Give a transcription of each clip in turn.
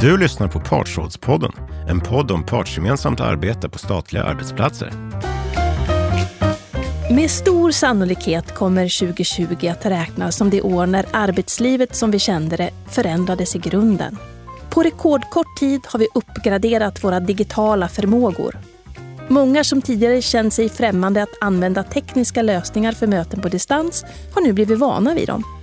Du lyssnar på Partsrådspodden, en podd om partsgemensamt arbete på statliga arbetsplatser. Med stor sannolikhet kommer 2020 att räknas som det år när arbetslivet som vi kände det förändrades i grunden. På rekordkort tid har vi uppgraderat våra digitala förmågor. Många som tidigare känt sig främmande att använda tekniska lösningar för möten på distans har nu blivit vana vid dem.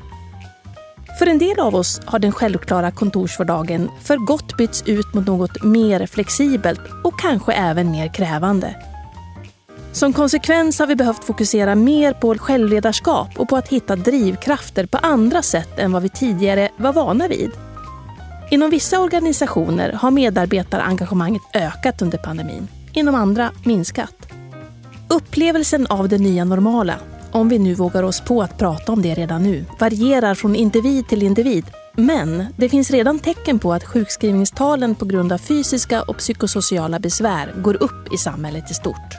För en del av oss har den självklara kontorsvardagen för gott bytts ut mot något mer flexibelt och kanske även mer krävande. Som konsekvens har vi behövt fokusera mer på självledarskap och på att hitta drivkrafter på andra sätt än vad vi tidigare var vana vid. Inom vissa organisationer har medarbetarengagemanget ökat under pandemin, inom andra minskat. Upplevelsen av det nya normala om vi nu vågar oss på att prata om det redan nu, varierar från individ till individ. Men det finns redan tecken på att sjukskrivningstalen på grund av fysiska och psykosociala besvär går upp i samhället i stort.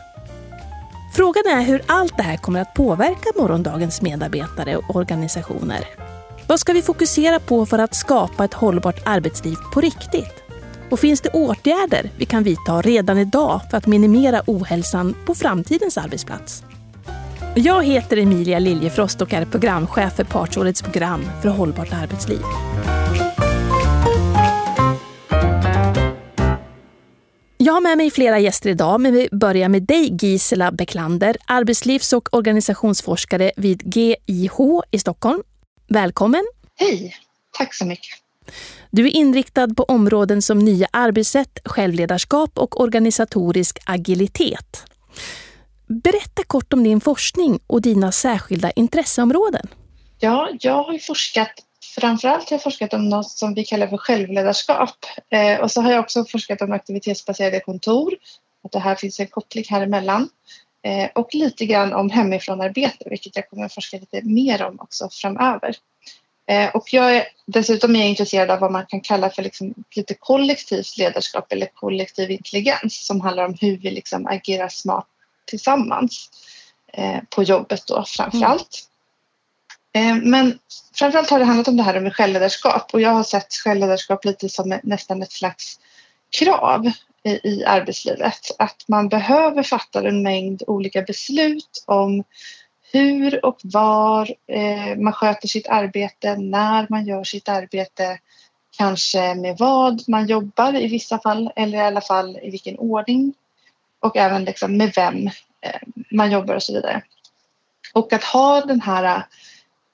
Frågan är hur allt det här kommer att påverka morgondagens medarbetare och organisationer. Vad ska vi fokusera på för att skapa ett hållbart arbetsliv på riktigt? Och finns det åtgärder vi kan vidta redan idag för att minimera ohälsan på framtidens arbetsplats? Jag heter Emilia Liljefrost och är programchef för Partsrådets program för hållbart arbetsliv. Jag har med mig flera gäster idag, men vi börjar med dig Gisela Beklander, arbetslivs och organisationsforskare vid GIH i Stockholm. Välkommen! Hej! Tack så mycket. Du är inriktad på områden som nya arbetssätt, självledarskap och organisatorisk agilitet. Berätta kort om din forskning och dina särskilda intresseområden. Ja, jag har forskat Framförallt har jag forskat om något som vi kallar för självledarskap. Eh, och så har jag också forskat om aktivitetsbaserade kontor. Att det här finns en koppling här emellan. Eh, och lite grann om hemifrånarbete, vilket jag kommer att forska lite mer om också framöver. Eh, och jag är, dessutom är jag intresserad av vad man kan kalla för liksom lite kollektivt ledarskap eller kollektiv intelligens som handlar om hur vi liksom agerar smart tillsammans eh, på jobbet då framförallt. Mm. Eh, men framförallt har det handlat om det här med självledarskap och jag har sett självledarskap lite som nästan ett slags krav i, i arbetslivet. Att man behöver fatta en mängd olika beslut om hur och var eh, man sköter sitt arbete, när man gör sitt arbete, kanske med vad man jobbar i vissa fall eller i alla fall i vilken ordning och även liksom med vem eh, man jobbar och så vidare. Och att ha den här,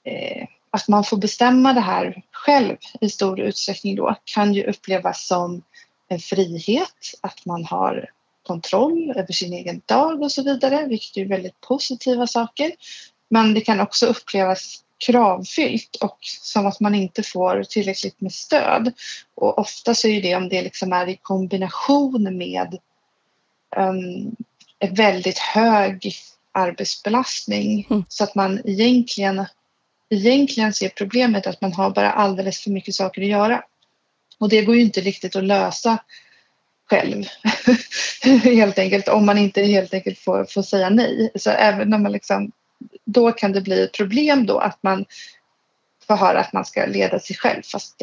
eh, att man får bestämma det här själv i stor utsträckning då kan ju upplevas som en frihet, att man har kontroll över sin egen dag och så vidare, vilket är väldigt positiva saker. Men det kan också upplevas kravfyllt och som att man inte får tillräckligt med stöd. Och ofta så är det om det liksom är i kombination med um, en väldigt hög arbetsbelastning mm. så att man egentligen, egentligen ser problemet att man har bara alldeles för mycket saker att göra. Och det går ju inte riktigt att lösa själv helt enkelt om man inte helt enkelt får, får säga nej. Så även när man liksom, då kan det bli ett problem då att man får höra att man ska leda sig själv fast,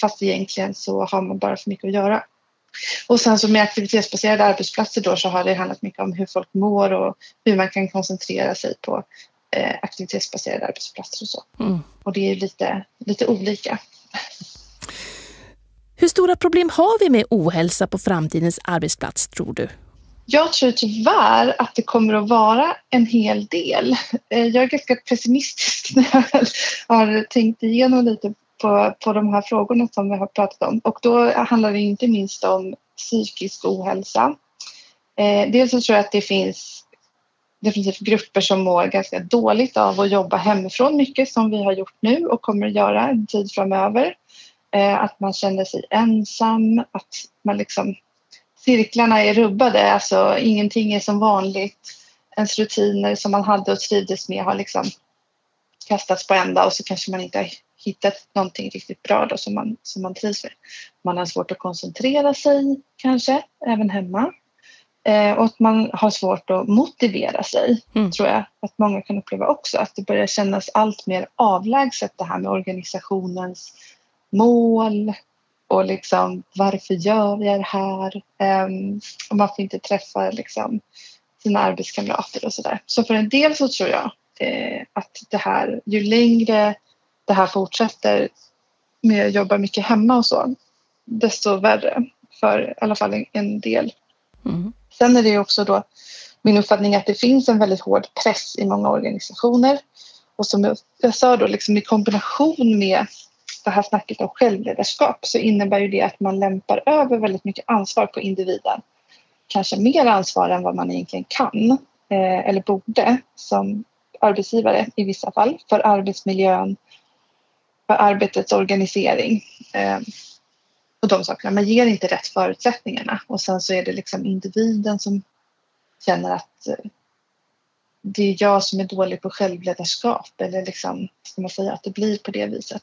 fast egentligen så har man bara för mycket att göra. Och sen så med aktivitetsbaserade arbetsplatser då så har det handlat mycket om hur folk mår och hur man kan koncentrera sig på eh, aktivitetsbaserade arbetsplatser och så. Mm. Och det är lite, lite olika. Hur stora problem har vi med ohälsa på framtidens arbetsplats tror du? Jag tror tyvärr att det kommer att vara en hel del. Eh, jag är ganska pessimistisk när jag har tänkt igenom lite på, på de här frågorna som vi har pratat om. Och då handlar det inte minst om psykisk ohälsa. Eh, dels så tror jag att det finns definitivt grupper som mår ganska dåligt av att jobba hemifrån mycket som vi har gjort nu och kommer att göra en tid framöver. Eh, att man känner sig ensam, att man liksom cirklarna är rubbade, alltså ingenting är som vanligt. Ens rutiner som man hade och trivdes med har liksom kastats på ända och så kanske man inte har hittat någonting riktigt bra då som man, som man trivs med. Man har svårt att koncentrera sig kanske, även hemma. Eh, och att man har svårt att motivera sig, mm. tror jag att många kan uppleva också. Att det börjar kännas allt mer avlägset det här med organisationens mål, och liksom varför gör jag det här? Um, och man får inte träffa liksom, sina arbetskamrater och sådär. Så för en del så tror jag eh, att det här, ju längre det här fortsätter med att jobba mycket hemma och så, desto värre för i alla fall en, del. Mm. Sen är det också då min uppfattning att det finns en väldigt hård press i många organisationer. Och som jag sa då, liksom i kombination med det här snacket om självledarskap så innebär ju det att man lämpar över väldigt mycket ansvar på individen. Kanske mer ansvar än vad man egentligen kan eh, eller borde som arbetsgivare i vissa fall för arbetsmiljön, arbetets organisering eh, och de sakerna. Man ger inte rätt förutsättningarna och sen så är det liksom individen som känner att eh, det är jag som är dålig på självledarskap eller liksom, ska man säga, att det blir på det viset.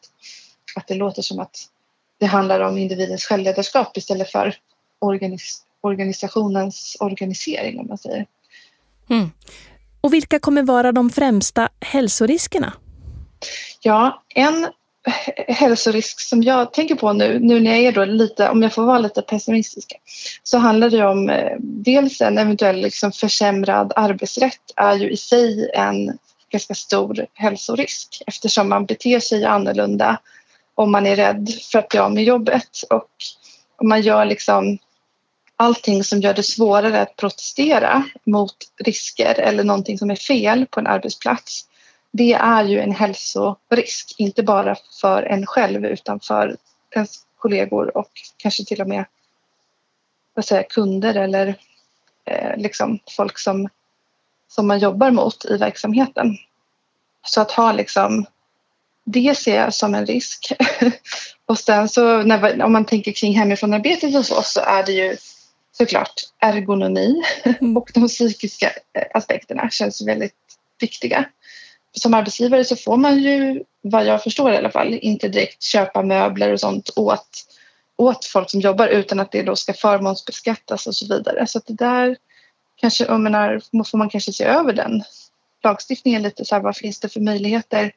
Att det låter som att det handlar om individens självledarskap istället för organis organisationens organisering om man säger. Mm. Och vilka kommer vara de främsta hälsoriskerna? Ja, en hälsorisk som jag tänker på nu, nu när jag är då lite, om jag får vara lite pessimistisk, så handlar det om eh, dels en eventuell liksom försämrad arbetsrätt är ju i sig en ganska stor hälsorisk eftersom man beter sig annorlunda om man är rädd för att bli av med jobbet och om man gör liksom allting som gör det svårare att protestera mot risker eller någonting som är fel på en arbetsplats det är ju en hälsorisk, inte bara för en själv utan för ens kollegor och kanske till och med vad säger, kunder eller eh, liksom folk som, som man jobbar mot i verksamheten. Så att ha liksom, det ser jag som en risk. och sen så när, om man tänker kring hemifrånarbetet hos oss så är det ju såklart ergonomi mm. och de psykiska eh, aspekterna känns väldigt viktiga som arbetsgivare så får man ju, vad jag förstår i alla fall, inte direkt köpa möbler och sånt åt, åt folk som jobbar utan att det då ska förmånsbeskattas och så vidare. Så att det där kanske, jag menar, får man kanske se över den lagstiftningen lite så här, vad finns det för möjligheter?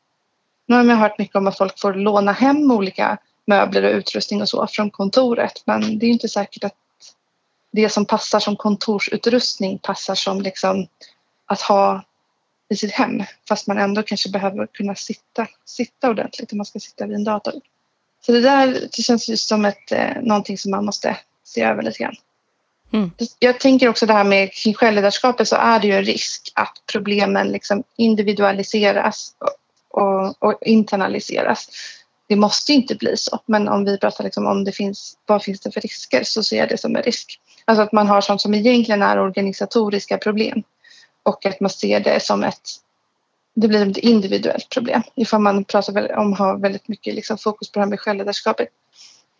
Nu har jag hört mycket om att folk får låna hem olika möbler och utrustning och så från kontoret men det är inte säkert att det som passar som kontorsutrustning passar som liksom att ha i sitt hem fast man ändå kanske behöver kunna sitta, sitta ordentligt om man ska sitta vid en dator. Så det där det känns ju som ett, eh, någonting som man måste se över lite grann. Mm. Jag tänker också det här med kring självledarskapet så är det ju en risk att problemen liksom individualiseras och, och, och internaliseras. Det måste inte bli så, men om vi pratar liksom om det finns, vad finns det för risker så ser jag det som en risk. Alltså att man har sånt som egentligen är organisatoriska problem och att man ser det som ett det blir ett individuellt problem ifall man pratar om har väldigt mycket liksom fokus på det här med självledarskapet.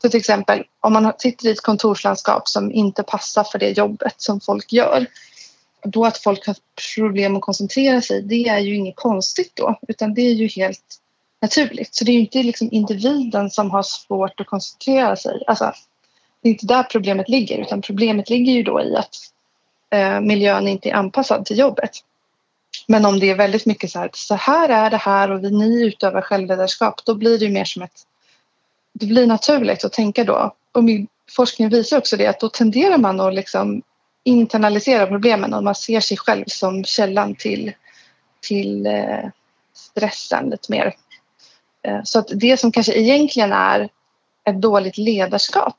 Så till exempel om man sitter i ett kontorslandskap som inte passar för det jobbet som folk gör. Då att folk har problem att koncentrera sig, det är ju inget konstigt då utan det är ju helt naturligt. Så det är ju inte liksom individen som har svårt att koncentrera sig. Alltså, det är inte där problemet ligger utan problemet ligger ju då i att eh, miljön inte är anpassad till jobbet. Men om det är väldigt mycket så här, så här är det här och vi, ni utövar självledarskap, då blir det mer som ett... Det blir naturligt att tänka då. Och min forskning visar också det att då tenderar man att liksom internalisera problemen och man ser sig själv som källan till, till eh, stressen lite mer. Eh, så att det som kanske egentligen är ett dåligt ledarskap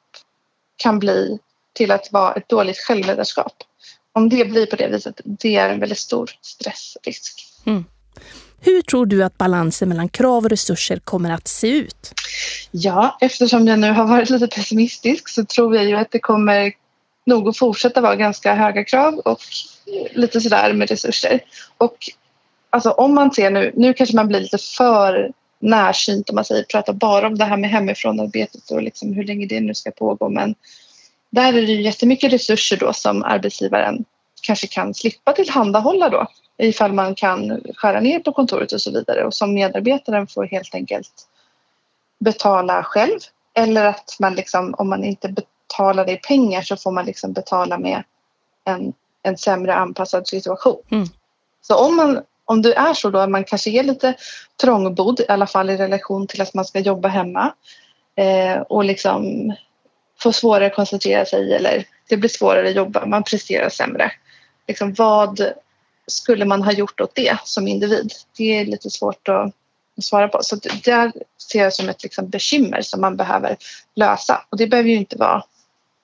kan bli till att vara ett dåligt självledarskap om det blir på det viset, det är en väldigt stor stressrisk. Mm. Hur tror du att balansen mellan krav och resurser kommer att se ut? Ja, eftersom jag nu har varit lite pessimistisk så tror jag ju att det kommer nog att fortsätta vara ganska höga krav och lite sådär med resurser. Och alltså om man ser nu, nu kanske man blir lite för närsynt om man säger, pratar bara om det här med hemifrånarbetet och liksom hur länge det nu ska pågå men där är det ju jättemycket resurser då som arbetsgivaren kanske kan slippa tillhandahålla då ifall man kan skära ner på kontoret och så vidare och som medarbetaren får helt enkelt betala själv eller att man liksom om man inte betalar det i pengar så får man liksom betala med en, en sämre anpassad situation. Mm. Så om man om det är så då att man kanske är lite trångbodd i alla fall i relation till att man ska jobba hemma eh, och liksom får svårare att koncentrera sig eller det blir svårare att jobba, man presterar sämre. Liksom, vad skulle man ha gjort åt det som individ? Det är lite svårt att svara på. Så det där ser jag som ett liksom bekymmer som man behöver lösa. Och det behöver ju inte vara...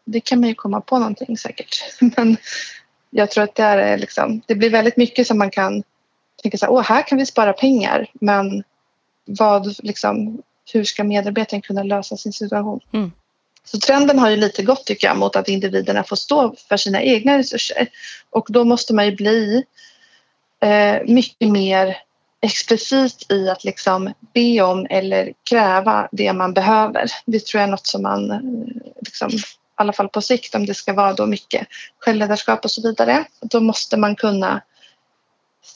Det kan man ju komma på någonting säkert. Men jag tror att det, är liksom, det blir väldigt mycket som man kan tänka så här, åh, här kan vi spara pengar. Men vad, liksom, hur ska medarbetaren kunna lösa sin situation? Mm. Så trenden har ju lite gått tycker jag mot att individerna får stå för sina egna resurser. Och då måste man ju bli eh, mycket mer explicit i att liksom be om eller kräva det man behöver. Det tror jag är något som man, eh, liksom, i alla fall på sikt, om det ska vara då mycket självledarskap och så vidare, då måste man kunna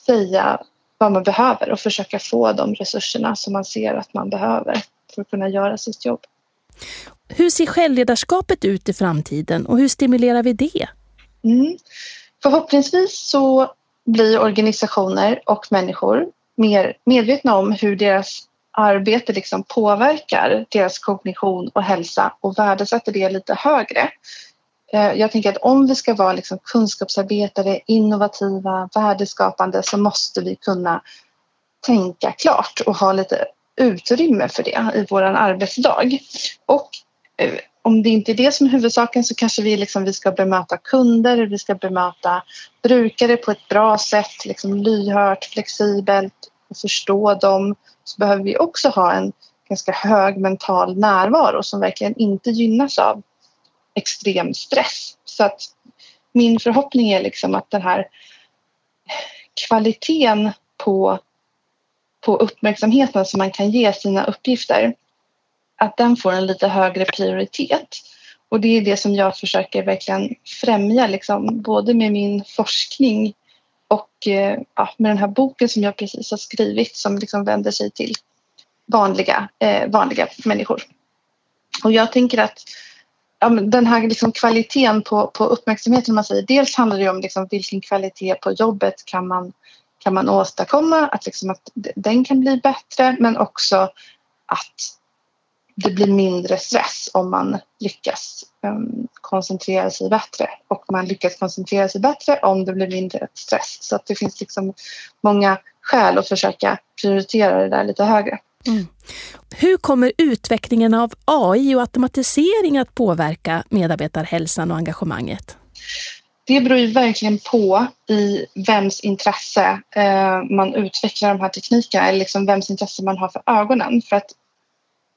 säga vad man behöver och försöka få de resurserna som man ser att man behöver för att kunna göra sitt jobb. Hur ser självledarskapet ut i framtiden och hur stimulerar vi det? Mm. Förhoppningsvis så blir organisationer och människor mer medvetna om hur deras arbete liksom påverkar deras kognition och hälsa och värdesätter det lite högre. Eh, jag tänker att om vi ska vara liksom kunskapsarbetare, innovativa, värdeskapande så måste vi kunna tänka klart och ha lite utrymme för det i vår arbetsdag. Och eh, om det inte är det som är huvudsaken så kanske vi, liksom, vi ska bemöta kunder, vi ska bemöta brukare på ett bra sätt, liksom lyhört, flexibelt och förstå dem. Så behöver vi också ha en ganska hög mental närvaro som verkligen inte gynnas av extrem stress. Så att min förhoppning är liksom att den här kvaliteten på, på uppmärksamheten som man kan ge sina uppgifter att den får en lite högre prioritet. Och det är det som jag försöker verkligen främja, liksom, både med min forskning och eh, ja, med den här boken som jag precis har skrivit som liksom vänder sig till vanliga, eh, vanliga människor. Och jag tänker att ja, den här liksom kvaliteten på, på uppmärksamheten, man säger, dels handlar det om liksom vilken kvalitet på jobbet kan man, kan man åstadkomma, att, liksom att den kan bli bättre men också att det blir mindre stress om man lyckas um, koncentrera sig bättre och man lyckas koncentrera sig bättre om det blir mindre stress. Så att det finns liksom många skäl att försöka prioritera det där lite högre. Mm. Hur kommer utvecklingen av AI och automatisering att påverka medarbetarhälsan och engagemanget? Det beror ju verkligen på i vems intresse eh, man utvecklar de här teknikerna eller liksom vems intresse man har för ögonen. För att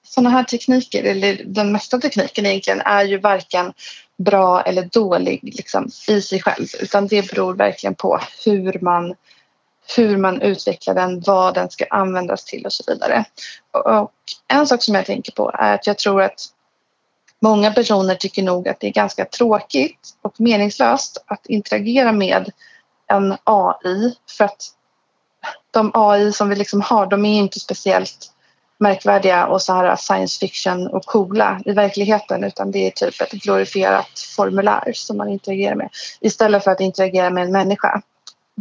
sådana här tekniker, eller den mesta tekniken egentligen, är ju varken bra eller dålig liksom, i sig själv utan det beror verkligen på hur man, hur man utvecklar den, vad den ska användas till och så vidare. Och en sak som jag tänker på är att jag tror att många personer tycker nog att det är ganska tråkigt och meningslöst att interagera med en AI för att de AI som vi liksom har, de är inte speciellt märkvärdiga och så här science fiction och coola i verkligheten utan det är typ ett glorifierat formulär som man interagerar med istället för att interagera med en människa.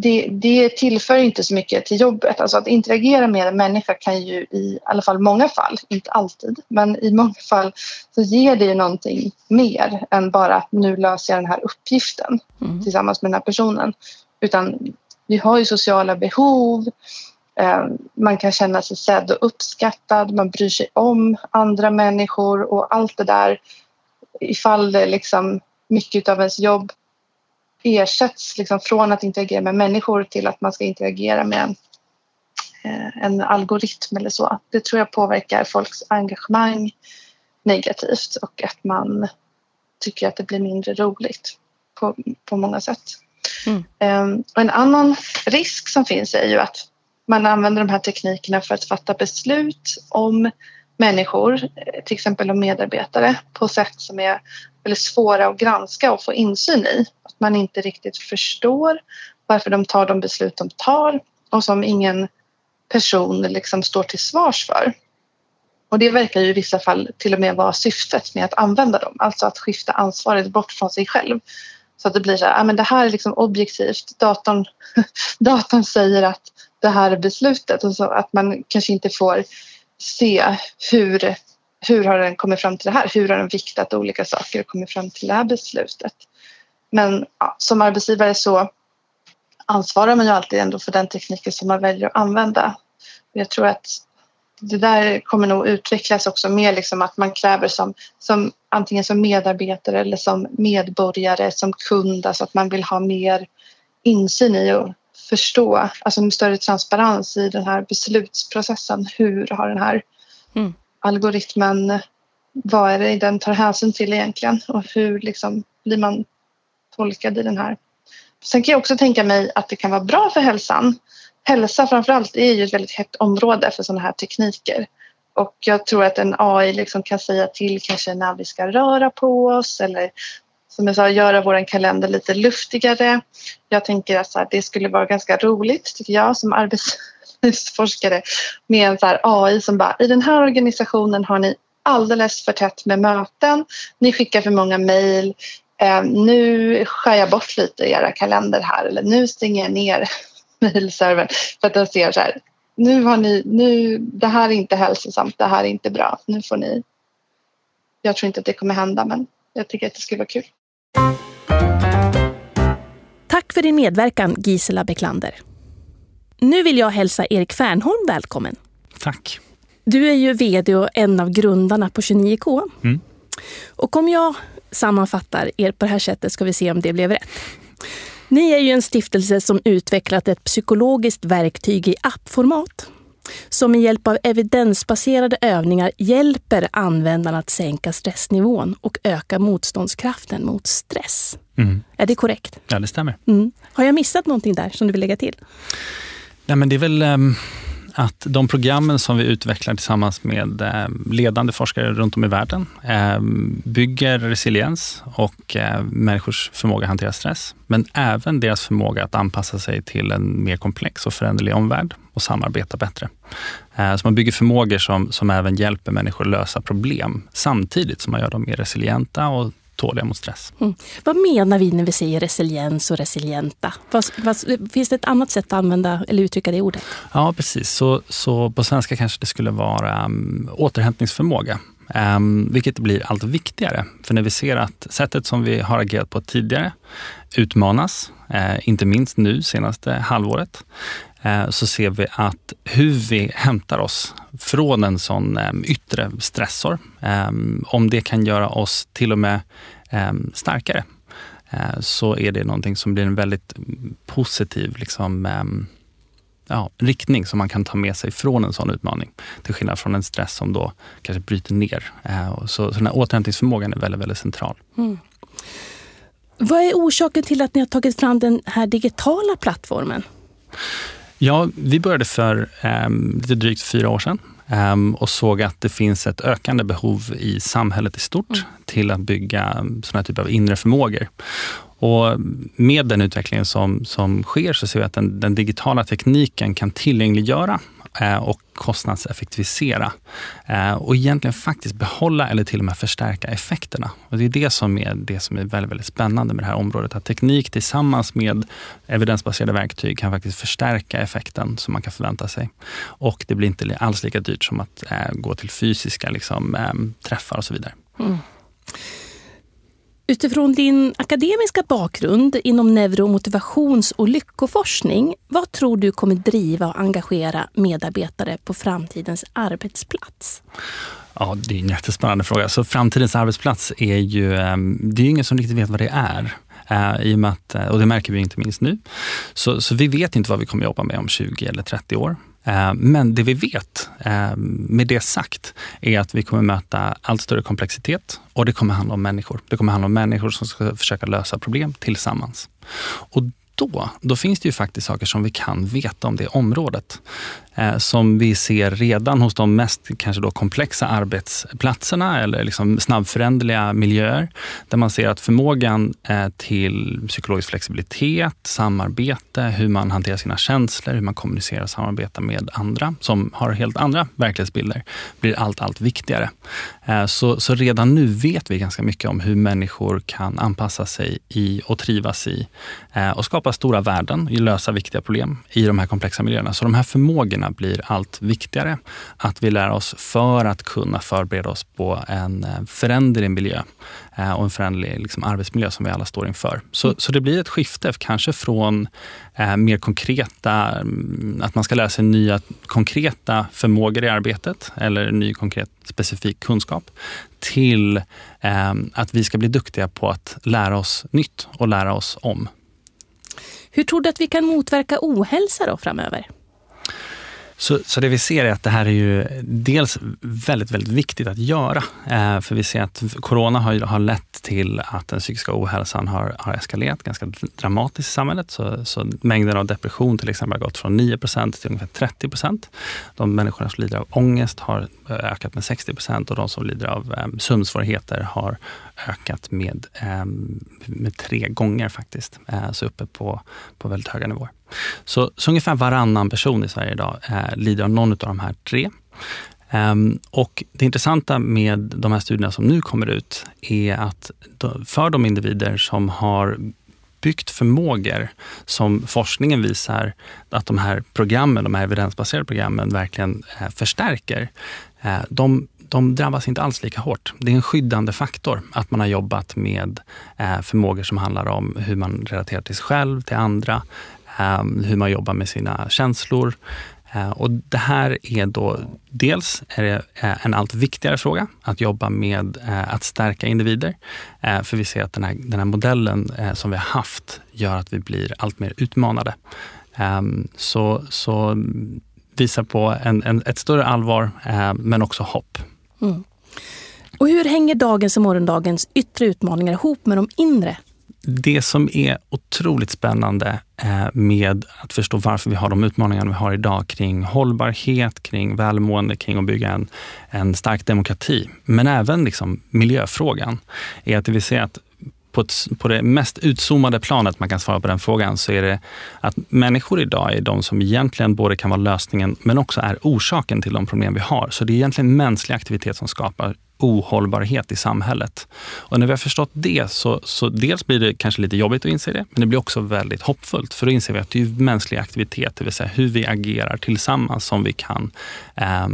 Det, det tillför inte så mycket till jobbet. Alltså att interagera med en människa kan ju i alla fall många fall, inte alltid, men i många fall så ger det ju någonting mer än bara att nu löser jag den här uppgiften mm. tillsammans med den här personen. Utan vi har ju sociala behov, Eh, man kan känna sig sedd och uppskattad, man bryr sig om andra människor och allt det där ifall det liksom mycket av ens jobb ersätts liksom från att interagera med människor till att man ska interagera med en, eh, en algoritm eller så. Det tror jag påverkar folks engagemang negativt och att man tycker att det blir mindre roligt på, på många sätt. Mm. Um, och en annan risk som finns är ju att man använder de här teknikerna för att fatta beslut om människor, till exempel om medarbetare, på sätt som är eller svåra att granska och få insyn i. Att man inte riktigt förstår varför de tar de beslut de tar och som ingen person liksom står till svars för. Och det verkar ju i vissa fall till och med vara syftet med att använda dem, alltså att skifta ansvaret bort från sig själv. Så att det blir så här, Ja, men det här är liksom objektivt, datorn, datorn säger att det här är beslutet och så att man kanske inte får se hur hur har den kommit fram till det här? Hur har den viktat olika saker och kommit fram till det här beslutet? Men ja, som arbetsgivare så ansvarar man ju alltid ändå för den tekniken som man väljer att använda. Jag tror att det där kommer nog utvecklas också mer liksom att man kräver som, som antingen som medarbetare eller som medborgare, som kund, alltså att man vill ha mer insyn i och förstå, alltså med större transparens i den här beslutsprocessen. Hur har den här mm algoritmen, vad är det den tar hänsyn till egentligen och hur liksom blir man tolkad i den här. Sen kan jag också tänka mig att det kan vara bra för hälsan. Hälsa framförallt är ju ett väldigt hett område för sådana här tekniker. Och jag tror att en AI liksom kan säga till kanske när vi ska röra på oss eller som jag sa, göra vår kalender lite luftigare. Jag tänker att det skulle vara ganska roligt, tycker jag, som forskare med en så AI som bara, i den här organisationen har ni alldeles för tätt med möten, ni skickar för många mejl, eh, nu skär jag bort lite i era kalender här eller nu stänger jag ner mejlservern för att den ser så här, nu har ni, nu, det här är inte hälsosamt, det här är inte bra, nu får ni. Jag tror inte att det kommer hända men jag tycker att det skulle vara kul. Tack för din medverkan Gisela Beklander. Nu vill jag hälsa Erik Fernholm välkommen. Tack. Du är ju vd och en av grundarna på 29K. Mm. Och om jag sammanfattar er på det här sättet ska vi se om det blev rätt. Ni är ju en stiftelse som utvecklat ett psykologiskt verktyg i appformat som med hjälp av evidensbaserade övningar hjälper användarna att sänka stressnivån och öka motståndskraften mot stress. Mm. Är det korrekt? Ja, det stämmer. Mm. Har jag missat någonting där som du vill lägga till? Nej, men det är väl um, att de programmen som vi utvecklar tillsammans med um, ledande forskare runt om i världen um, bygger resiliens och uh, människors förmåga att hantera stress. Men även deras förmåga att anpassa sig till en mer komplex och föränderlig omvärld och samarbeta bättre. Uh, så man bygger förmågor som, som även hjälper människor att lösa problem samtidigt som man gör dem mer resilienta och tåliga mot stress. Mm. Vad menar vi när vi säger resiliens och resilienta? Vad, vad, finns det ett annat sätt att använda eller uttrycka det ordet? Ja, precis. Så, så på svenska kanske det skulle vara um, återhämtningsförmåga. Um, vilket blir allt viktigare. För när vi ser att sättet som vi har agerat på tidigare utmanas, uh, inte minst nu senaste halvåret, Eh, så ser vi att hur vi hämtar oss från en sån ehm, yttre stressor, ehm, om det kan göra oss till och med ehm, starkare, eh, så är det någonting som blir en väldigt mm, positiv liksom, ja, riktning som man kan ta med sig från en sån utmaning. Till skillnad från en stress som då kanske bryter ner. Eh, så, så den här återhämtningsförmågan är väldigt, väldigt central. Mm. Vad är orsaken till att ni har tagit fram den här digitala plattformen? Ja, vi började för eh, lite drygt fyra år sedan eh, och såg att det finns ett ökande behov i samhället i stort mm. till att bygga sådana typer av inre förmågor. Och med den utvecklingen som, som sker så ser vi att den, den digitala tekniken kan tillgängliggöra Eh, och kostnadseffektivisera eh, och egentligen faktiskt behålla eller till och med förstärka effekterna. Och det är det som är det som är väldigt, väldigt spännande med det här området. Att teknik tillsammans med evidensbaserade verktyg kan faktiskt förstärka effekten som man kan förvänta sig. Och det blir inte alls lika dyrt som att eh, gå till fysiska liksom, eh, träffar och så vidare. Mm. Utifrån din akademiska bakgrund inom neuromotivations och lyckoforskning, vad tror du kommer driva och engagera medarbetare på framtidens arbetsplats? Ja, det är en jättespännande fråga. Så framtidens arbetsplats är ju, ehm, det är ingen som riktigt vet vad det är. Eh, I och, med att, eh, och det märker vi inte minst nu. Så, så vi vet inte vad vi kommer jobba med om 20 eller 30 år. Eh, men det vi vet, eh, med det sagt, är att vi kommer möta allt större komplexitet och det kommer handla om människor. Det kommer handla om människor som ska försöka lösa problem tillsammans. Och då, då finns det ju faktiskt saker som vi kan veta om det området. Eh, som vi ser redan hos de mest kanske då komplexa arbetsplatserna eller liksom snabbföränderliga miljöer. Där man ser att förmågan eh, till psykologisk flexibilitet, samarbete, hur man hanterar sina känslor, hur man kommunicerar och samarbetar med andra som har helt andra verklighetsbilder, blir allt, allt viktigare. Eh, så, så redan nu vet vi ganska mycket om hur människor kan anpassa sig i och trivas i och skapa skapa stora värden, lösa viktiga problem i de här komplexa miljöerna. Så de här förmågorna blir allt viktigare att vi lär oss för att kunna förbereda oss på en eh, föränderlig miljö eh, och en föränderlig liksom, arbetsmiljö som vi alla står inför. Så, mm. så det blir ett skifte, kanske från eh, mer konkreta, mm, att man ska lära sig nya konkreta förmågor i arbetet eller ny konkret specifik kunskap till eh, att vi ska bli duktiga på att lära oss nytt och lära oss om. Hur tror du att vi kan motverka ohälsa då framöver? Så, så det vi ser är att det här är ju dels väldigt, väldigt viktigt att göra. Eh, för vi ser att corona har, har lett till att den psykiska ohälsan har, har eskalerat ganska dramatiskt i samhället. Så, så mängden av depression till exempel har gått från 9% till ungefär 30% De människorna som lider av ångest har eh, ökat med 60% och de som lider av eh, sömnsvårigheter har ökat med, eh, med tre gånger faktiskt. Eh, så uppe på, på väldigt höga nivåer. Så, så ungefär varannan person i Sverige idag eh, lider av någon av de här tre. Um, och det intressanta med de här studierna som nu kommer ut är att för de individer som har byggt förmågor som forskningen visar att de här programmen, de här evidensbaserade programmen verkligen eh, förstärker. Eh, de, de drabbas inte alls lika hårt. Det är en skyddande faktor att man har jobbat med eh, förmågor som handlar om hur man relaterar till sig själv, till andra, Ehm, hur man jobbar med sina känslor. Ehm, och det här är då dels är det eh, en allt viktigare fråga att jobba med eh, att stärka individer. Ehm, för vi ser att den här, den här modellen eh, som vi har haft gör att vi blir allt mer utmanade. Så, så visar på en, en, ett större allvar men också hopp. Mm. Och hur hänger dagens och morgondagens yttre utmaningar ihop med de inre? Det som är otroligt spännande eh, med att förstå varför vi har de utmaningar vi har idag kring hållbarhet, kring välmående, kring att bygga en, en stark demokrati, men även liksom miljöfrågan, är att det vill säga att på, ett, på det mest utzoomade planet man kan svara på den frågan så är det att människor idag är de som egentligen både kan vara lösningen men också är orsaken till de problem vi har. Så det är egentligen mänsklig aktivitet som skapar ohållbarhet i samhället. Och när vi har förstått det så, så dels blir det kanske lite jobbigt att inse det, men det blir också väldigt hoppfullt. För då inser vi att det är mänsklig aktivitet, det vill säga hur vi agerar tillsammans som vi kan, eh,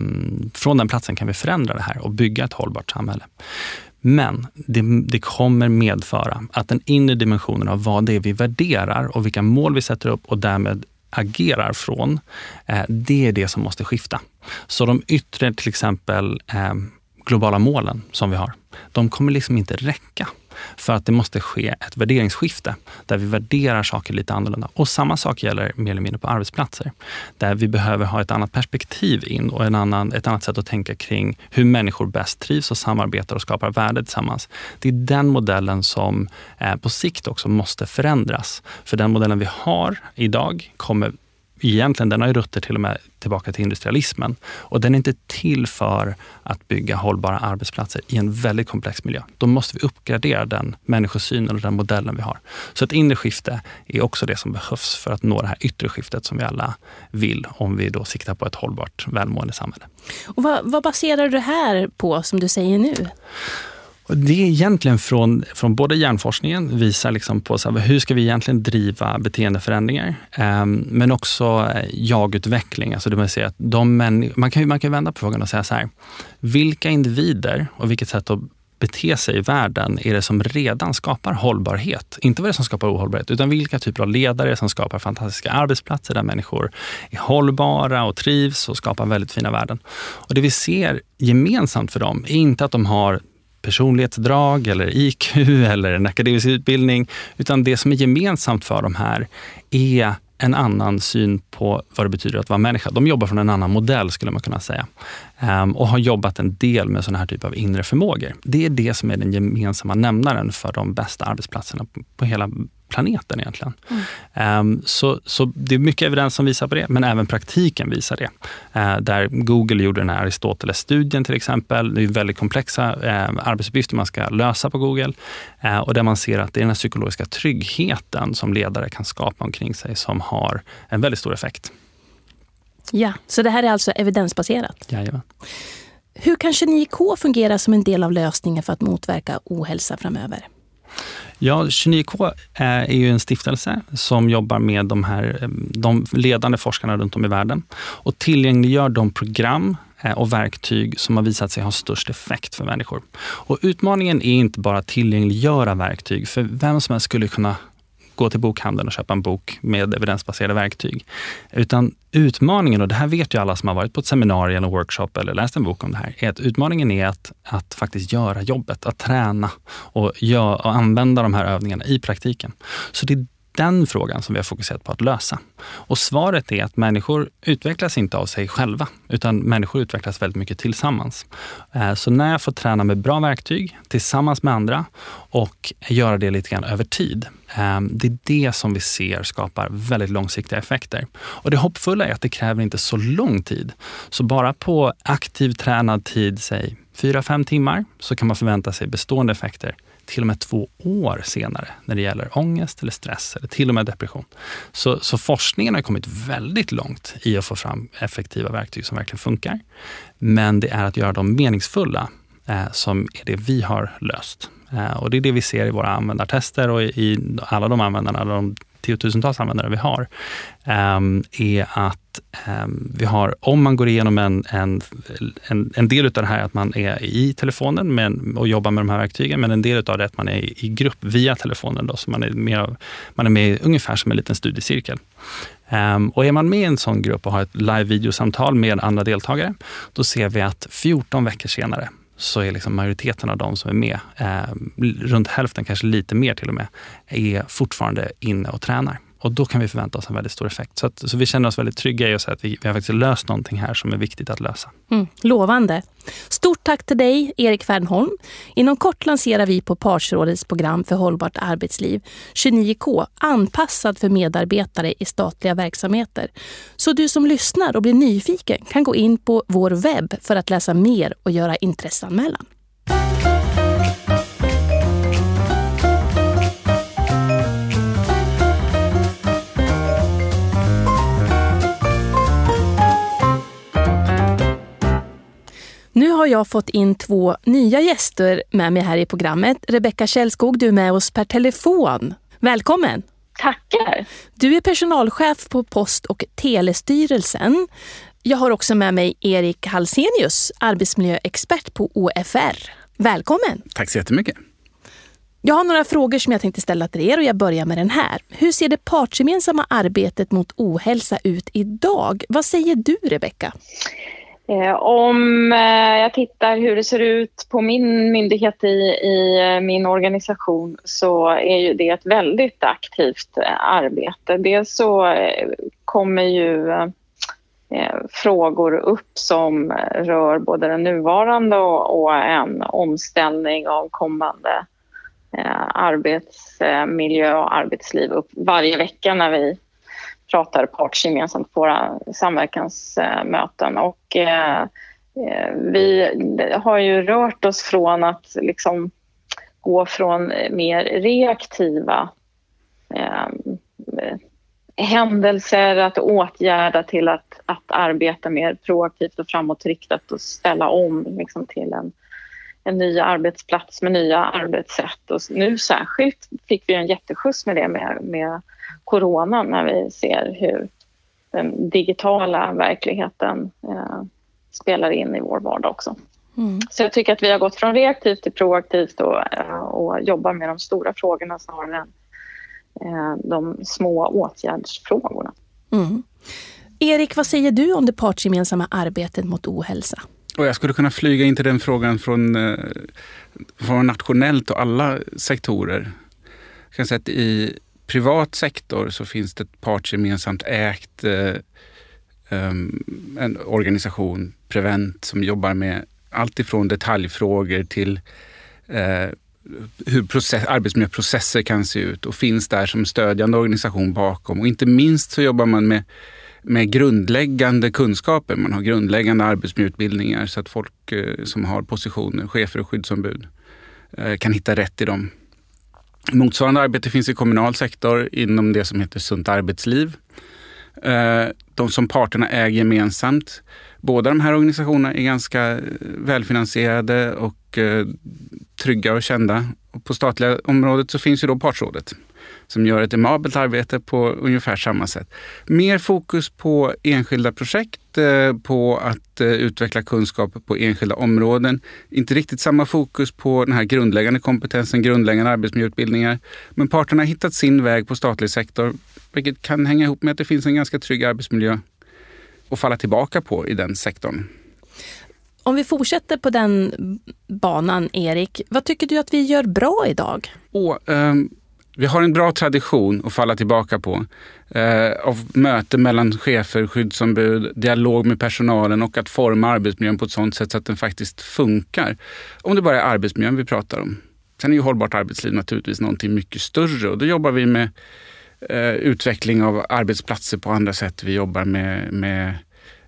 från den platsen kan vi förändra det här och bygga ett hållbart samhälle. Men det, det, kommer medföra att den inre dimensionen av vad det är vi värderar och vilka mål vi sätter upp och därmed agerar från, eh, det är det som måste skifta. Så de yttre, till exempel eh, globala målen som vi har, de kommer liksom inte räcka. För att det måste ske ett värderingsskifte där vi värderar saker lite annorlunda. Och samma sak gäller mer eller mindre på arbetsplatser. Där vi behöver ha ett annat perspektiv in och en annan, ett annat sätt att tänka kring hur människor bäst trivs och samarbetar och skapar värde tillsammans. Det är den modellen som eh, på sikt också måste förändras. För den modellen vi har idag kommer egentligen, den har ju rötter till och med tillbaka till industrialismen. Och den är inte till för att bygga hållbara arbetsplatser i en väldigt komplex miljö. Då måste vi uppgradera den människosynen och den modellen vi har. Så ett inre skifte är också det som behövs för att nå det här yttre skiftet som vi alla vill, om vi då siktar på ett hållbart, välmående samhälle. Och vad, vad baserar du det här på, som du säger nu? Och det är egentligen från, från både hjärnforskningen, visar liksom på så här, hur ska vi egentligen driva beteendeförändringar, um, men också eh, jagutveckling. Alltså det man, säga att de män, man, kan, man kan vända på frågan och säga så här, vilka individer och vilket sätt att bete sig i världen är det som redan skapar hållbarhet? Inte vad det är som skapar ohållbarhet, utan vilka typer av ledare som skapar fantastiska arbetsplatser där människor är hållbara och trivs och skapar väldigt fina värden. Och Det vi ser gemensamt för dem är inte att de har personlighetsdrag eller IQ eller en akademisk utbildning, utan det som är gemensamt för de här är en annan syn på vad det betyder att vara människa. De jobbar från en annan modell skulle man kunna säga. Ehm, och har jobbat en del med sådana här typer av inre förmågor. Det är det som är den gemensamma nämnaren för de bästa arbetsplatserna på hela planeten egentligen. Mm. Um, så, så det är mycket evidens som visar på det, men även praktiken visar det. Uh, där Google gjorde den här Aristoteles-studien till exempel. Det är väldigt komplexa uh, arbetsuppgifter man ska lösa på Google och där man ser att det är den här psykologiska tryggheten som ledare kan skapa omkring sig som har en väldigt stor effekt. Ja, så det här är alltså evidensbaserat? Jajamän. Hur kan 29K fungera som en del av lösningen för att motverka ohälsa framöver? Ja, 29K eh, är ju en stiftelse som jobbar med de, här, eh, de ledande forskarna runt om i världen och tillgängliggör de program eh, och verktyg som har visat sig ha störst effekt för människor. Och utmaningen är inte bara att tillgängliggöra verktyg, för vem som helst skulle kunna gå till bokhandeln och köpa en bok med evidensbaserade verktyg. Utan utmaningen, och det här vet ju alla som har varit på ett seminarium eller workshop eller läst en bok om det här, är att utmaningen är att, att faktiskt göra jobbet, att träna och, gör, och använda de här övningarna i praktiken. Så det är den frågan som vi har fokuserat på att lösa. Och svaret är att människor utvecklas inte av sig själva, utan människor utvecklas väldigt mycket tillsammans. Eh, så när jag får träna med bra verktyg tillsammans med andra och göra det lite grann över tid. Eh, det är det som vi ser skapar väldigt långsiktiga effekter. Och det hoppfulla är att det kräver inte så lång tid. Så bara på aktiv tränad tid, säg 4-5 timmar, så kan man förvänta sig bestående effekter till och med två år senare när det gäller ångest eller stress eller till och med depression. Så, så forskningen har kommit väldigt långt i att få fram effektiva verktyg som verkligen funkar. Men det är att göra dem meningsfulla eh, som är det vi har löst. Eh, och det är det vi ser i våra användartester och i, i alla de användarna, de tiotusentals användare vi har, eh, är att eh, vi har, om man går igenom en, en, en, en del av det här att man är i telefonen men, och jobbar med de här verktygen, men en del av det är att man är i, i grupp via telefonen. Då, så man är, mer, man är med ungefär som en liten studiecirkel. Um, och är man med i en sån grupp och har ett live-videosamtal med andra deltagare, då ser vi att 14 veckor senare så är liksom majoriteten av de som är med, eh, runt hälften, kanske lite mer till och med, är fortfarande inne och tränar. Och då kan vi förvänta oss en väldigt stor effekt. Så, att, så vi känner oss väldigt trygga i att säga att vi, vi har faktiskt löst någonting här som är viktigt att lösa. Mm, lovande. Stort tack till dig, Erik Fernholm. Inom kort lanserar vi på Partsrådets program för hållbart arbetsliv 29K, anpassad för medarbetare i statliga verksamheter. Så du som lyssnar och blir nyfiken kan gå in på vår webb för att läsa mer och göra intresseanmälan. Jag fått in två nya gäster med mig här i programmet. Rebecka Källskog, du är med oss per telefon. Välkommen! Tackar! Du är personalchef på Post och telestyrelsen. Jag har också med mig Erik Halsenius, arbetsmiljöexpert på OFR. Välkommen! Tack så jättemycket! Jag har några frågor som jag tänkte ställa till er och jag börjar med den här. Hur ser det partsgemensamma arbetet mot ohälsa ut idag? Vad säger du, Rebecka? Eh, om eh, jag tittar hur det ser ut på min myndighet i, i eh, min organisation så är ju det ett väldigt aktivt eh, arbete. Dels så eh, kommer ju frågor upp som rör både den nuvarande och, en omställning av kommande arbetsmiljö och arbetsliv upp varje vecka när vi pratar partsgemensamt på våra samverkansmöten. Och, eh, eh, vi har ju rört oss från att liksom gå från mer reaktiva eh, händelser, att åtgärda till att, att arbeta mer proaktivt och framåtriktat och ställa om liksom, till en, en ny arbetsplats med nya arbetssätt. Och nu särskilt fick vi en jätteskjuts med det med, med coronan när vi ser hur den digitala verkligheten eh, spelar in i vår vardag också. Mm. Så jag tycker att vi har gått från reaktivt till proaktivt och, eh, och jobbar med de stora frågorna snarare än eh, de små åtgärdsfrågorna. Mm. Erik, vad säger du om det partsgemensamma arbetet mot ohälsa? Och jag skulle kunna flyga in till den frågan från, eh, från nationellt och alla sektorer. Jag kan säga att i, privat sektor så finns det ett partsgemensamt ägt eh, ehm, en organisation, Prevent, som jobbar med allt ifrån detaljfrågor till eh, hur process, arbetsmiljöprocesser kan se ut och finns där som stödjande organisation bakom. Och inte minst så jobbar man med, med grundläggande kunskaper. Man har grundläggande arbetsmiljöutbildningar så att folk eh, som har positioner, chefer och skyddsombud, eh, kan hitta rätt i dem. Motsvarande arbete finns i kommunal sektor inom det som heter Sunt arbetsliv. Eh, de som parterna äger gemensamt. Båda de här organisationerna är ganska välfinansierade och trygga och kända på statliga området så finns ju då partsrådet som gör ett emabelt arbete på ungefär samma sätt. Mer fokus på enskilda projekt, eh, på att eh, utveckla kunskap på enskilda områden. Inte riktigt samma fokus på den här grundläggande kompetensen, grundläggande arbetsmiljöutbildningar. Men parterna har hittat sin väg på statlig sektor, vilket kan hänga ihop med att det finns en ganska trygg arbetsmiljö att falla tillbaka på i den sektorn. Om vi fortsätter på den banan, Erik. Vad tycker du att vi gör bra idag? Och, um, vi har en bra tradition att falla tillbaka på. Eh, av möte mellan chefer, skyddsombud, dialog med personalen och att forma arbetsmiljön på ett sådant sätt så att den faktiskt funkar. Om det bara är arbetsmiljön vi pratar om. Sen är ju hållbart arbetsliv naturligtvis någonting mycket större och då jobbar vi med eh, utveckling av arbetsplatser på andra sätt. Vi jobbar med, med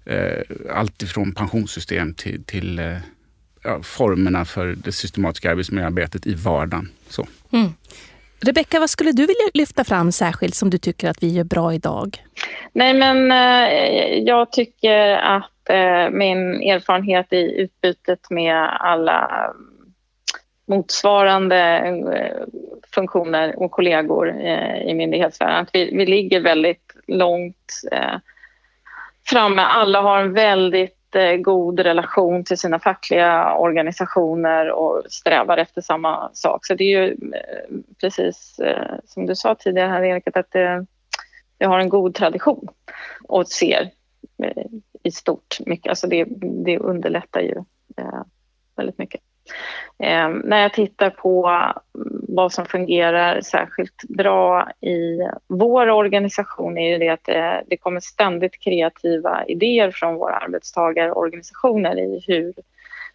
eh, allt ifrån pensionssystem till, till eh, ja, formerna för det systematiska arbetsmiljöarbetet i vardagen. Så. Mm. Rebecka, vad skulle du vilja lyfta fram särskilt som du tycker att vi gör bra idag? Nej, men eh, jag tycker att eh, min erfarenhet i utbytet med alla mm, motsvarande eh, funktioner och kollegor i myndighetsvärlden, att vi, vi ligger väldigt långt framme. Alla har en väldigt god relation till sina fackliga organisationer och strävar efter samma sak. Så det är ju eh, precis eh, som du sa tidigare här Erik, att eh, det, det har en god tradition och ser i stort mycket. Alltså det, det underlättar ju väldigt mycket. Eh, när jag tittar på mm, vad som fungerar särskilt bra i vår organisation är ju det att det, det kommer ständigt kreativa idéer från våra arbetstagarorganisationer i hur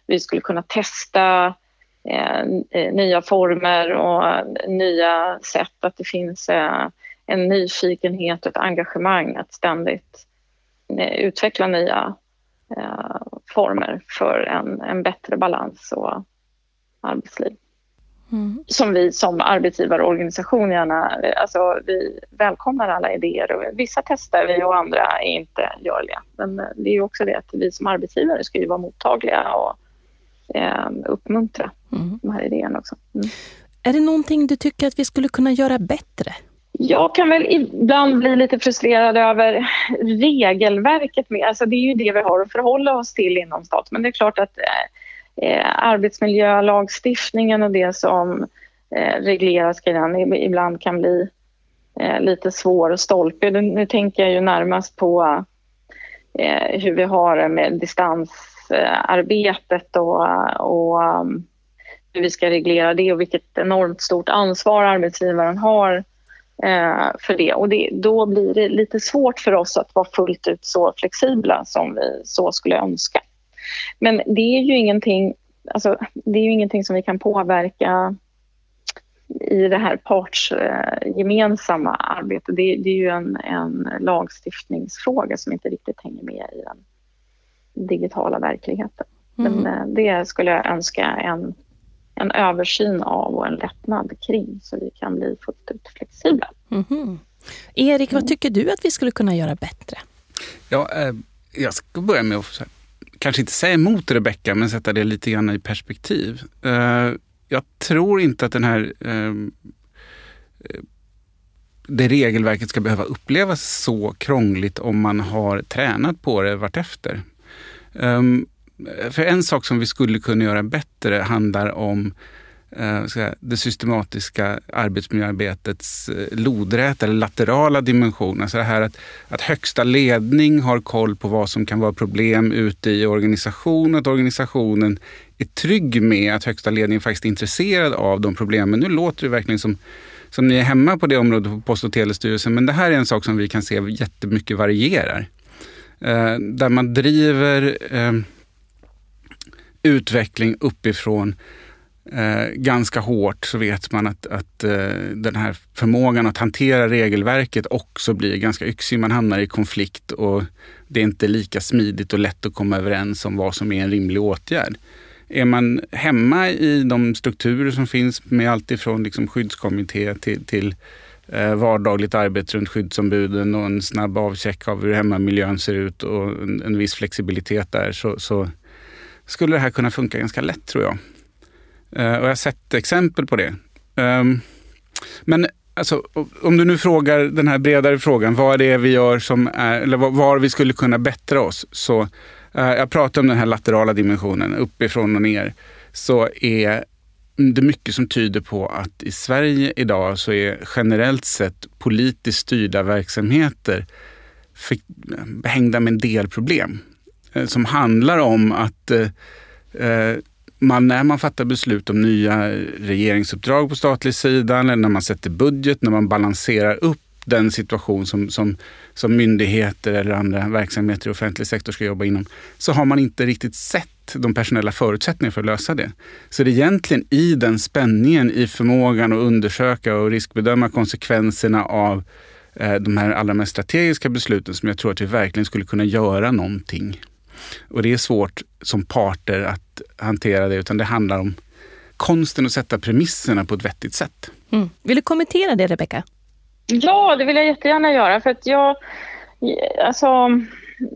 vi skulle kunna testa eh, eh nya former och eh, nya sätt. Att det finns eh, en nyfikenhet och ett engagemang att ständigt eh, utveckla nya eh, former för en, en bättre balans och arbetsliv. Mm. Som vi som arbetsgivarorganisation gärna, alltså vi välkomnar alla idéer och vissa testar vi och andra är inte görliga. Men det är också det att vi som arbetsgivare ska ju vara mottagliga och eh, uppmuntra mm. de här idéerna också. Mm. Är det någonting du tycker att vi skulle kunna göra bättre? Jag kan väl ibland bli lite frustrerad över regelverket. Med. Alltså det är ju det vi har att förhålla oss till inom staten. Men det är klart att eh, eh arbetsmiljölagstiftningen och det som eh, regleras kring den ibland kan bli eh, lite svår och stolpig. Nu tänker jag ju närmast på eh, hur vi har det med distansarbetet och, och um, hur vi ska reglera det och vilket enormt stort ansvar arbetsgivaren har eh, för det. Och det, då blir det lite svårt för oss att vara fullt ut så flexibla som vi så skulle önska. Men det är ju ingenting, alltså, det är ju ingenting som vi kan påverka i det här partsgemensamma eh, arbetet. Det, det, är ju en, en lagstiftningsfråga som inte riktigt hänger med i den digitala verkligheten. Mm. Men eh, det skulle jag önska en en översyn av och en lättnad kring så vi kan bli fullt ut flexibla. Mm. Erik, vad tycker du att vi skulle kunna göra bättre? Ja, eh, jag ska börja med att kanske inte säga emot Rebecka, men sätta det lite grann i perspektiv. Eh, jag tror inte att den här ehm, eh, det regelverket ska behöva upplevas så krångligt om man har tränat på det vartefter. Um, för en sak som vi skulle kunna göra bättre handlar om Eh, det systematiska arbetsmiljöarbetets eh, lodräta eller laterala dimension. Alltså det här att, att högsta ledning har koll på vad som kan vara problem ute i organisationen. Att organisationen är trygg med att högsta ledningen faktiskt är intresserad av de problemen. Nu låter det verkligen som som ni är hemma på det området på Post och telestyrelsen. Men det här är en sak som vi kan se jättemycket varierar. Eh, där man driver eh, utveckling uppifrån eh, ganska hårt så vet man att, att eh, den här förmågan att hantera regelverket också blir ganska yxig. Man hamnar i konflikt och det är inte lika smidigt och lätt att komma överens om vad som är en rimlig åtgärd. Är man hemma i de strukturer som finns med allt ifrån liksom skyddskommitté till, till eh, vardagligt arbete runt skyddsombuden och en snabb avcheck av hur hemmamiljön ser ut och en, en viss flexibilitet där så, så skulle det här kunna funka ganska lätt tror jag. Eh, och jag har sett exempel på det. Ehm, men alltså, om du nu frågar den här bredare frågan, vad det vi gör som är, eller var vi skulle kunna bättra oss. Så eh, jag pratar om den här laterala dimensionen, uppifrån och ner. Så är det mycket som tyder på att i Sverige idag så är generellt sett politiskt styrda verksamheter behängda med en del problem. Eh, som handlar om att eh, man, när man fattar beslut om nya regeringsuppdrag på statlig sida eller när man sätter budget, när man balanserar upp den situation som, som, som myndigheter eller andra verksamheter i offentlig sektor ska jobba inom, så har man inte riktigt sett de personella förutsättningarna för att lösa det. Så det är egentligen i den spänningen, i förmågan att undersöka och riskbedöma konsekvenserna av eh, de här allra mest strategiska besluten som jag tror att vi verkligen skulle kunna göra någonting. Och det är svårt som parter att hantera det, utan det handlar om konsten att sätta premisserna på ett vettigt sätt. Mm. Vill du kommentera det, Rebecka? Ja, det vill jag jättegärna göra. För att jag, alltså,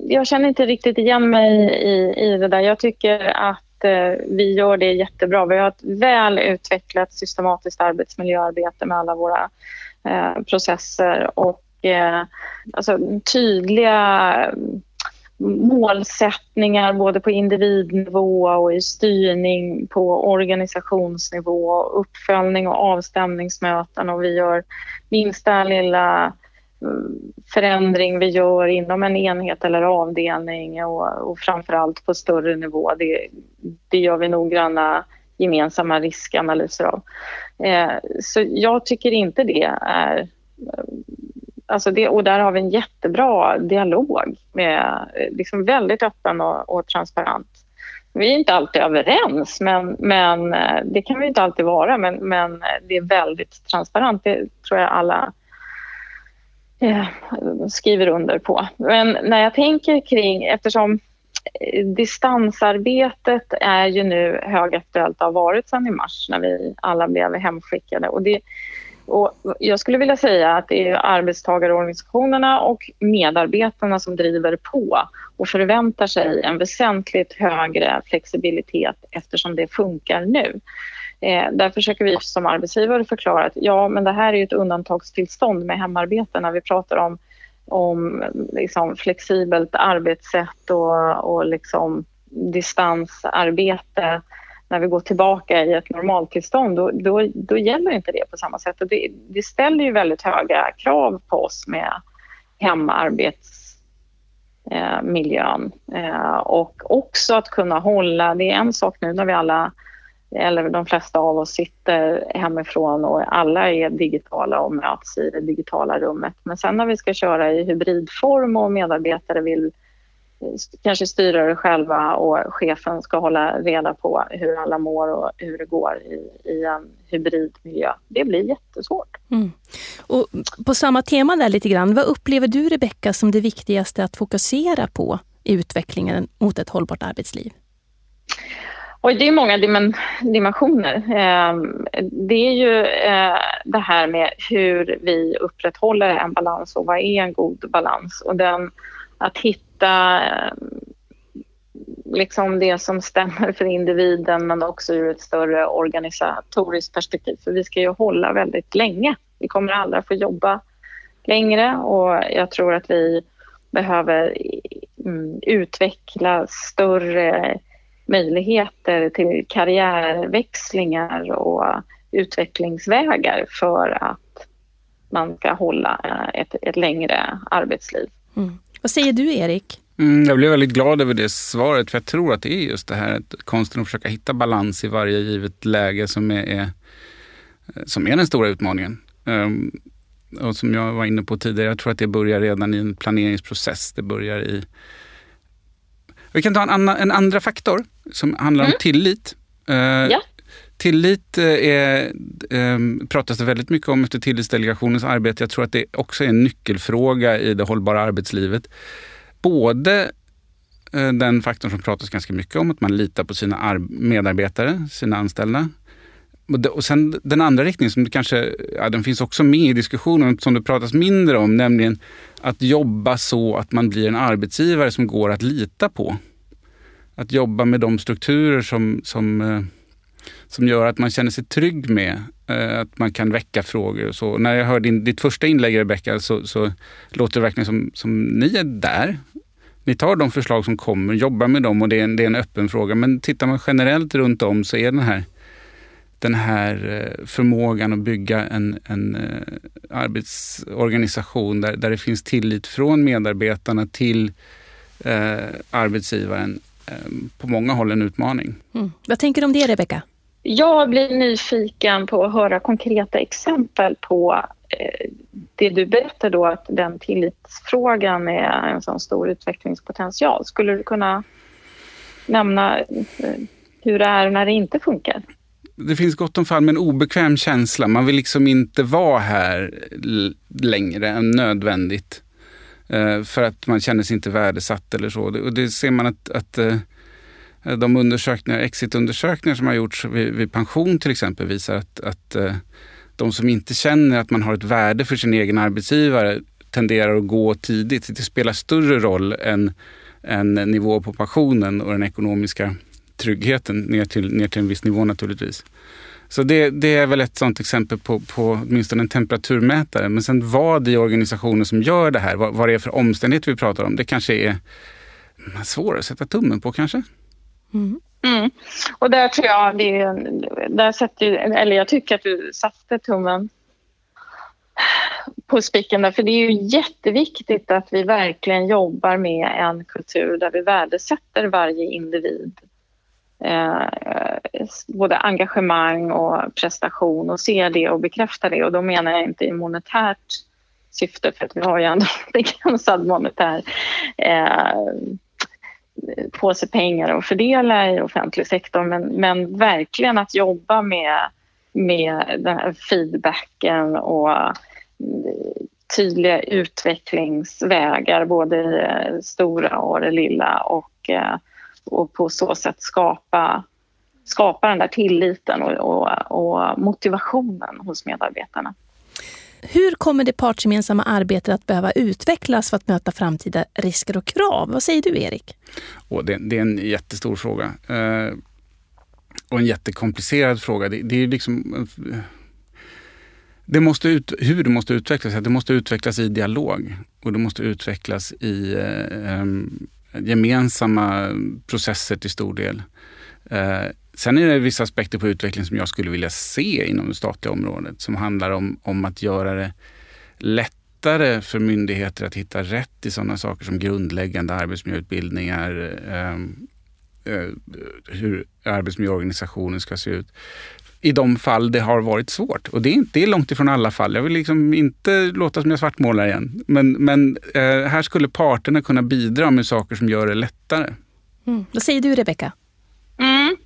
jag känner inte riktigt igen mig i, i det där. Jag tycker att eh, vi gör det jättebra. Vi har ett väl utvecklat systematiskt arbetsmiljöarbete med alla våra eh, processer och eh, alltså, tydliga målsättningar både på individnivå och i styrning på organisationsnivå, uppföljning och avstämningsmöten och vi gör minsta lilla eh, förändring vi gör inom en enhet eller avdelning och, och framförallt på större nivå. Det, det gör vi noggranna gemensamma riskanalyser av. Eh, så jag tycker inte det är eh, Alltså det, och där har vi en jättebra dialog, med, eh, liksom väldigt öppen och, och transparent. Vi är inte alltid överens, men, men eh, det kan vi inte alltid vara. Men, men eh, det är väldigt transparent, det tror jag alla eh, skriver under på. Men när jag tänker kring, eftersom distansarbetet är ju nu högaktuellt och har varit sedan i mars när vi alla blev hemskickade. Och det, och jag skulle vilja säga att det är arbetstagarorganisationerna och medarbetarna som driver på och förväntar sig en väsentligt högre flexibilitet eftersom det funkar nu. Eh, där försöker vi som arbetsgivare förklara att ja, men det här är ett undantagstillstånd med hemarbete när vi pratar om, om liksom flexibelt arbetssätt och, och liksom distansarbete när vi går tillbaka i ett normaltillstånd, då, då, då gäller inte det på samma sätt. Och det, det ställer ju väldigt höga krav på oss med hemarbetsmiljön. Eh, eh, och också att kunna hålla, det är en sak nu när vi alla eller de flesta av oss sitter hemifrån och alla är digitala och möts i det digitala rummet. Men sen när vi ska köra i hybridform och medarbetare vill kanske styra det själva och chefen ska hålla reda på hur alla mår och hur det går i, i en hybridmiljö. Det blir jättesvårt. Mm. Och på samma tema där lite grann, vad upplever du Rebecka som det viktigaste att fokusera på i utvecklingen mot ett hållbart arbetsliv? Oj, det är många dimensioner. Ehm, det är ju eh, det här med hur vi upprätthåller en balans och vad är en god balans? Och den, att hitta hitta eh, liksom det som stämmer för individen men också ur ett större organisatoriskt perspektiv. För vi ska ju hålla väldigt länge. Vi kommer aldrig få jobba längre och jag tror att vi behöver mm, utveckla större möjligheter till karriärväxlingar och utvecklingsvägar för att man ska hålla eh, ett, ett längre arbetsliv. Mm. Vad säger du Erik? Mm, jag blev väldigt glad över det svaret för jag tror att det är just det här konsten att försöka hitta balans i varje givet läge som är, är som är den stora utmaningen. Um, och som jag var inne på tidigare, jag tror att det börjar redan i en planeringsprocess. Det börjar i... Vi kan ta en, annan, en andra faktor som handlar mm. om tillit. Uh, ja. Tillit eh, är, ehm, pratas det väldigt mycket om efter Tillitsdelegationens arbete. Jag tror att det också är en nyckelfråga i det hållbara arbetslivet. Både eh, den faktorn som pratas ganska mycket om, att man litar på sina medarbetare, sina anställda. Och sen den andra riktningen som kanske, ja, den finns också med i diskussionen, som det pratas mindre om, nämligen att jobba så att man blir en arbetsgivare som går att lita på. Att jobba med de strukturer som, som eh, som gör att man känner sig trygg med eh, att man kan väcka frågor och så. När jag hör din, ditt första inlägg Rebecka så, så låter det verkligen som, som ni är där. Ni tar de förslag som kommer, jobbar med dem och det är en, det är en öppen fråga. Men tittar man generellt runt om så är den här den här eh, förmågan att bygga en, en eh, arbetsorganisation där, där det finns tillit från medarbetarna till eh, arbetsgivaren eh, på många håll en utmaning. Mm. Vad tänker du om det, Rebecka? Jag blir nyfiken på att höra konkreta exempel på eh, det du berättar då att den tillitsfrågan är en sån stor utvecklingspotential. Skulle du kunna nämna eh, hur det är när det inte funkar? det finns gott om fall med en obekväm känsla. Man vill liksom inte vara här längre än nödvändigt. Eh, för att man känner sig inte värdesatt eller så. Och det ser man att, att Eh, de undersökningar, exitundersökningar som har gjorts vid, vid, pension till exempel visar att, att eh, de som inte känner att man har ett värde för sin egen arbetsgivare tenderar att gå tidigt. Det spelar större roll än, än nivå på pensionen och den ekonomiska tryggheten ner till, ner till en viss nivå naturligtvis. Så det, det är väl ett sådant exempel på, på åtminstone en temperaturmätare. Men sen vad i organisationen som gör det här, vad, vad det är för omständigheter vi pratar om, det kanske är svårare att sätta tummen på kanske. Mm. Mm. Och där tror jag, det, där sätter, eller jag tycker att du satte tummen på spiken där, för det är ju jätteviktigt att vi verkligen jobbar med en kultur där vi värdesätter varje individ eh, både engagemang och prestation och se det och bekräfta det. Och då menar jag inte i monetärt syfte för att vi har ju ändå begränsad monetär eh, påse pengar att fördela i offentlig sektor men, men verkligen att jobba med, med den här feedbacken och eh, tydliga utvecklingsvägar både i det stora och det lilla och eh, och på så sätt skapa, skapa den där tilliten och, och, och motivationen hos medarbetarna. Hur kommer det partsgemensamma arbetet att behöva utvecklas för att möta framtida risker och krav? Vad säger du, Erik? Oh, det, det är en jättestor fråga. Eh, och en jättekomplicerad fråga. Det, det är liksom... Eh, det måste ut, hur det måste utvecklas? Det måste utvecklas i dialog och det måste utvecklas i eh, eh gemensamma processer till stor del. Eh, sen är det vissa aspekter på utveckling som jag skulle vilja se inom det statliga området som handlar om, om att göra det lättare för myndigheter att hitta rätt i sådana saker som grundläggande arbetsmiljöutbildningar, eh, eh, hur arbetsmiljöorganisationen ska se ut i de fall det har varit svårt. Och det är, inte, det är långt ifrån alla fall. Jag vill liksom inte låta som jag svartmålar igen. Men, men eh, här skulle parterna kunna bidra med saker som gör det lättare. Mm. Vad säger du, Rebecka? Mm.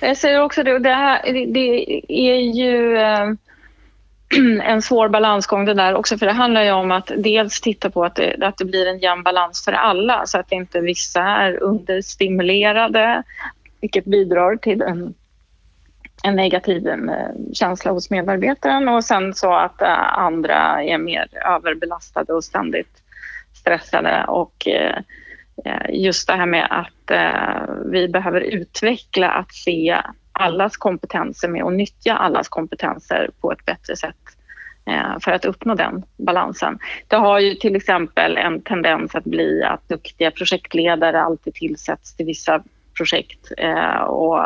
Jag säger också det. Det, här, det är ju ehm, en svår balansgång det där också för det handlar ju om att dels titta på att det, att det blir en jämn balans för alla så att inte vissa är understimulerade vilket bidrar till en en negativ ehm, känsla hos medarbetaren och sen så att eh, andra är mer överbelastade och ständigt stressade och eh, Eh, just det här med att eh, vi behöver utveckla att se allas kompetenser med och nyttja allas kompetenser på ett bättre sätt eh, för att uppnå den balansen. Det har ju till exempel en tendens att bli att duktiga projektledare alltid tillsätts till vissa projekt och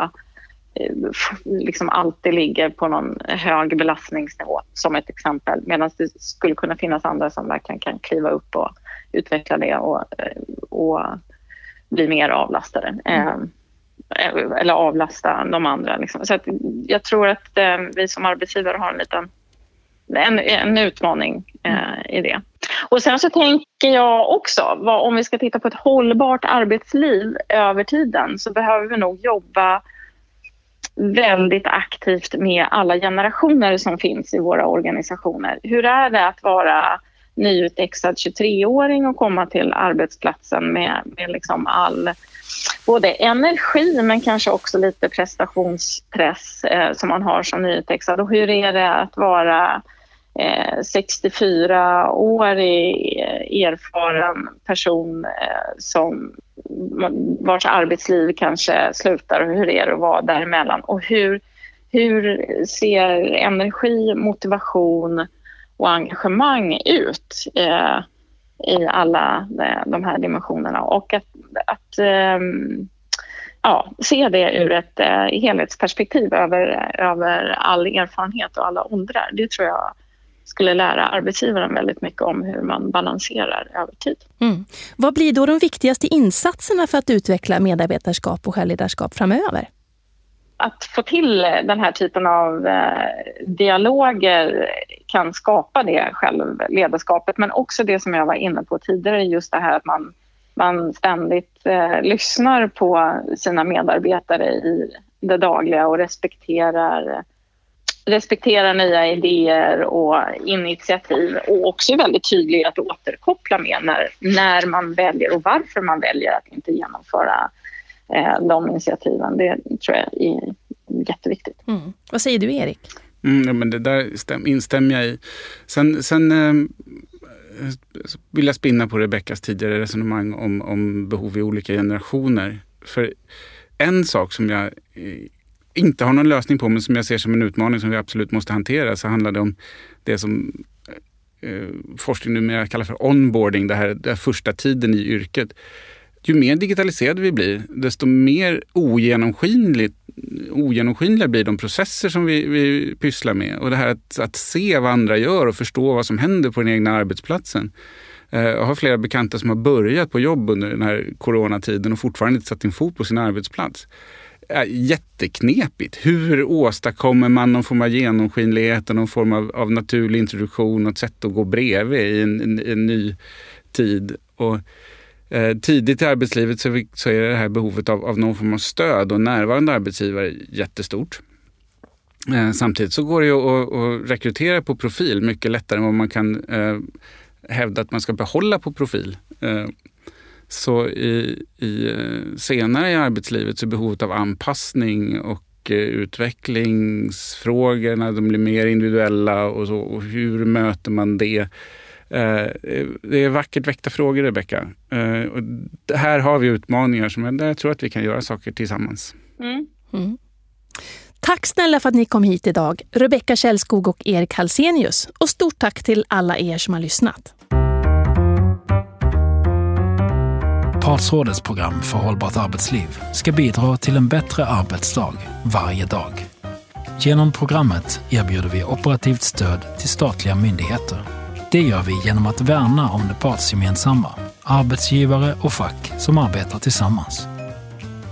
liksom alltid ligger på någon hög belastningsnivå som ett exempel medan det skulle kunna finnas andra som verkligen kan kliva upp och utveckla det och, eh, och bli mer avlastade. Mm. Eh, eller avlasta de andra. Liksom. Så jag tror att vi som arbetsgivare har en liten en, en utmaning eh, i det. Och sen så tänker jag också, vad, om vi ska titta på ett hållbart arbetsliv över tiden så behöver vi nog jobba väldigt aktivt med alla generationer som finns i våra organisationer. Hur är det att vara nyutexad 23-åring och komma till arbetsplatsen med, med liksom all både energi men kanske också lite prestationspress eh, som man har som nyutexad. Och hur är det att vara Eh, 64-årig eh, erfaren person eh, som vars arbetsliv kanske slutar och hur är det att vara däremellan och hur, hur ser energi, motivation och engagemang ut eh, i alla de här dimensionerna och att, att eh, ja, se det ur ett eh, helhetsperspektiv över, över all erfarenhet och alla åldrar. Det tror jag skulle lära arbetsgivaren väldigt mycket om hur man balanserar över tid. Mm. Vad blir då de viktigaste insatserna för att utveckla medarbetarskap och självledarskap framöver? Att få till den här typen av eh, dialoger kan skapa det självledarskapet men också det som jag var inne på tidigare, just det här att man, man ständigt eh, lyssnar på sina medarbetare i det dagliga och respekterar respektera nya idéer och initiativ och också är väldigt tydlig att återkoppla med när, när man väljer och varför man väljer att inte genomföra eh, de initiativen. Det tror jag är jätteviktigt. Mm. Vad säger du Erik? Mm, ja, men det där stäm, instämmer jag i. Sen, sen eh, vill jag spinna på Rebeckas tidigare resonemang om, om behov i olika generationer. För en sak som jag inte har någon lösning på men som jag ser som en utmaning som vi absolut måste hantera så handlar det om det som eh, eh forskning numera kallar för onboarding, det här, den här första tiden i yrket. Ju mer digitaliserade vi blir, desto mer ogenomskinligt, ogenomskinliga blir de processer som vi, vi pysslar med. Och det här att, att se vad andra gör och förstå vad som händer på den egna arbetsplatsen. Eh, jag har flera bekanta som har börjat på jobb under den här coronatiden och fortfarande inte satt sin fot på sin arbetsplats är jätteknepigt. Hur åstadkommer man någon form av genomskinlighet och någon form av, av naturlig introduktion och ett sätt att gå bredvid i en, en, en ny tid? Och, eh, tidigt i arbetslivet så, så, är det här behovet av, av någon form av stöd och närvarande arbetsgivare jättestort. Eh, samtidigt så går det ju att, att rekrytera på profil mycket lättare än vad man kan eh, hävda att man ska behålla på profil. Eh, så i, i, eh, senare i arbetslivet så är behovet av anpassning och eh, utvecklingsfrågorna, de blir mer individuella och, så, och hur möter man det? Eh, det är vackert väckta frågor, Rebecka. här har vi utmaningar som jag, jag tror att vi kan göra saker tillsammans. Mm. Mm. Tack snälla för att ni kom hit idag, Rebecka Källskog och Erik Halsenius. Och stort tack till alla er som har lyssnat. Partsrådets program för hållbart arbetsliv ska bidra till en bättre arbetsdag varje dag. Genom programmet erbjuder vi operativt stöd till statliga myndigheter. Det gör vi genom att värna om det partsgemensamma, arbetsgivare och fack som arbetar tillsammans.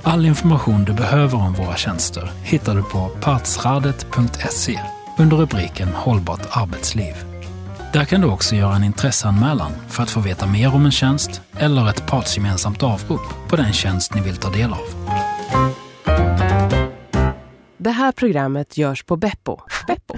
All information du behöver om våra tjänster hittar du på partsradet.se under rubriken Hållbart arbetsliv. Där kan du också göra en intresseanmälan för att få veta mer om en tjänst eller ett partsgemensamt avrop på den tjänst ni vill ta del av. Det här programmet görs på Beppo. Beppo.